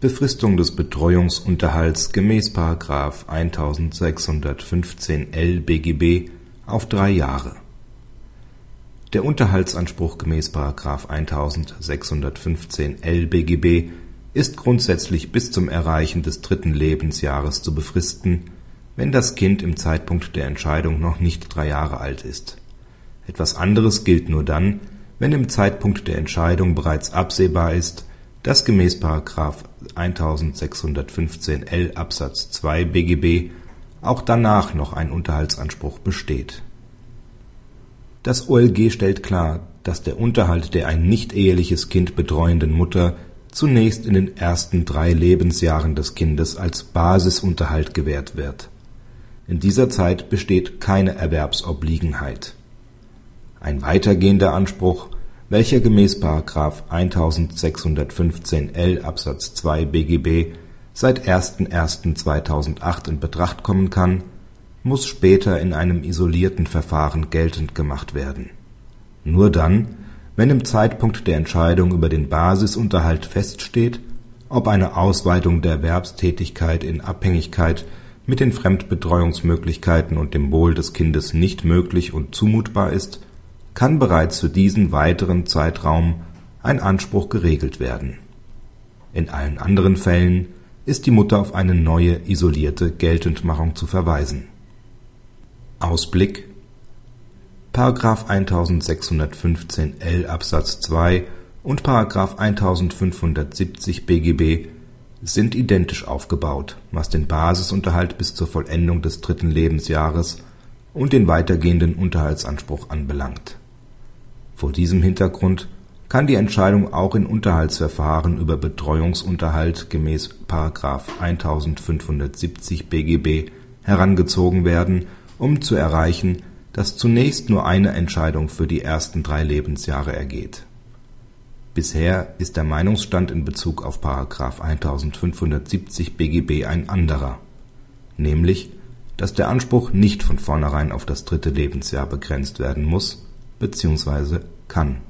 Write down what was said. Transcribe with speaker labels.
Speaker 1: Befristung des Betreuungsunterhalts gemäß § 1615l BGB auf drei Jahre. Der Unterhaltsanspruch gemäß § 1615l BGB ist grundsätzlich bis zum Erreichen des dritten Lebensjahres zu befristen, wenn das Kind im Zeitpunkt der Entscheidung noch nicht drei Jahre alt ist. Etwas anderes gilt nur dann, wenn im Zeitpunkt der Entscheidung bereits absehbar ist dass gemäß § 1615l Absatz 2 BGB auch danach noch ein Unterhaltsanspruch besteht. Das OLG stellt klar, dass der Unterhalt der ein nicht-eheliches Kind betreuenden Mutter zunächst in den ersten drei Lebensjahren des Kindes als Basisunterhalt gewährt wird. In dieser Zeit besteht keine Erwerbsobliegenheit. Ein weitergehender Anspruch welcher gemäß § 1615l Absatz 2 BGB seit 01.01.2008 in Betracht kommen kann, muss später in einem isolierten Verfahren geltend gemacht werden. Nur dann, wenn im Zeitpunkt der Entscheidung über den Basisunterhalt feststeht, ob eine Ausweitung der Erwerbstätigkeit in Abhängigkeit mit den Fremdbetreuungsmöglichkeiten und dem Wohl des Kindes nicht möglich und zumutbar ist kann bereits für diesen weiteren Zeitraum ein Anspruch geregelt werden. In allen anderen Fällen ist die Mutter auf eine neue isolierte Geltendmachung zu verweisen. Ausblick § 1615l Absatz 2 und § 1570 BGB sind identisch aufgebaut, was den Basisunterhalt bis zur Vollendung des dritten Lebensjahres und den weitergehenden Unterhaltsanspruch anbelangt vor diesem Hintergrund kann die Entscheidung auch in Unterhaltsverfahren über Betreuungsunterhalt gemäß § 1570 BGB herangezogen werden, um zu erreichen, dass zunächst nur eine Entscheidung für die ersten drei Lebensjahre ergeht. Bisher ist der Meinungsstand in Bezug auf § 1570 BGB ein anderer, nämlich, dass der Anspruch nicht von vornherein auf das dritte Lebensjahr begrenzt werden muss bzw. kann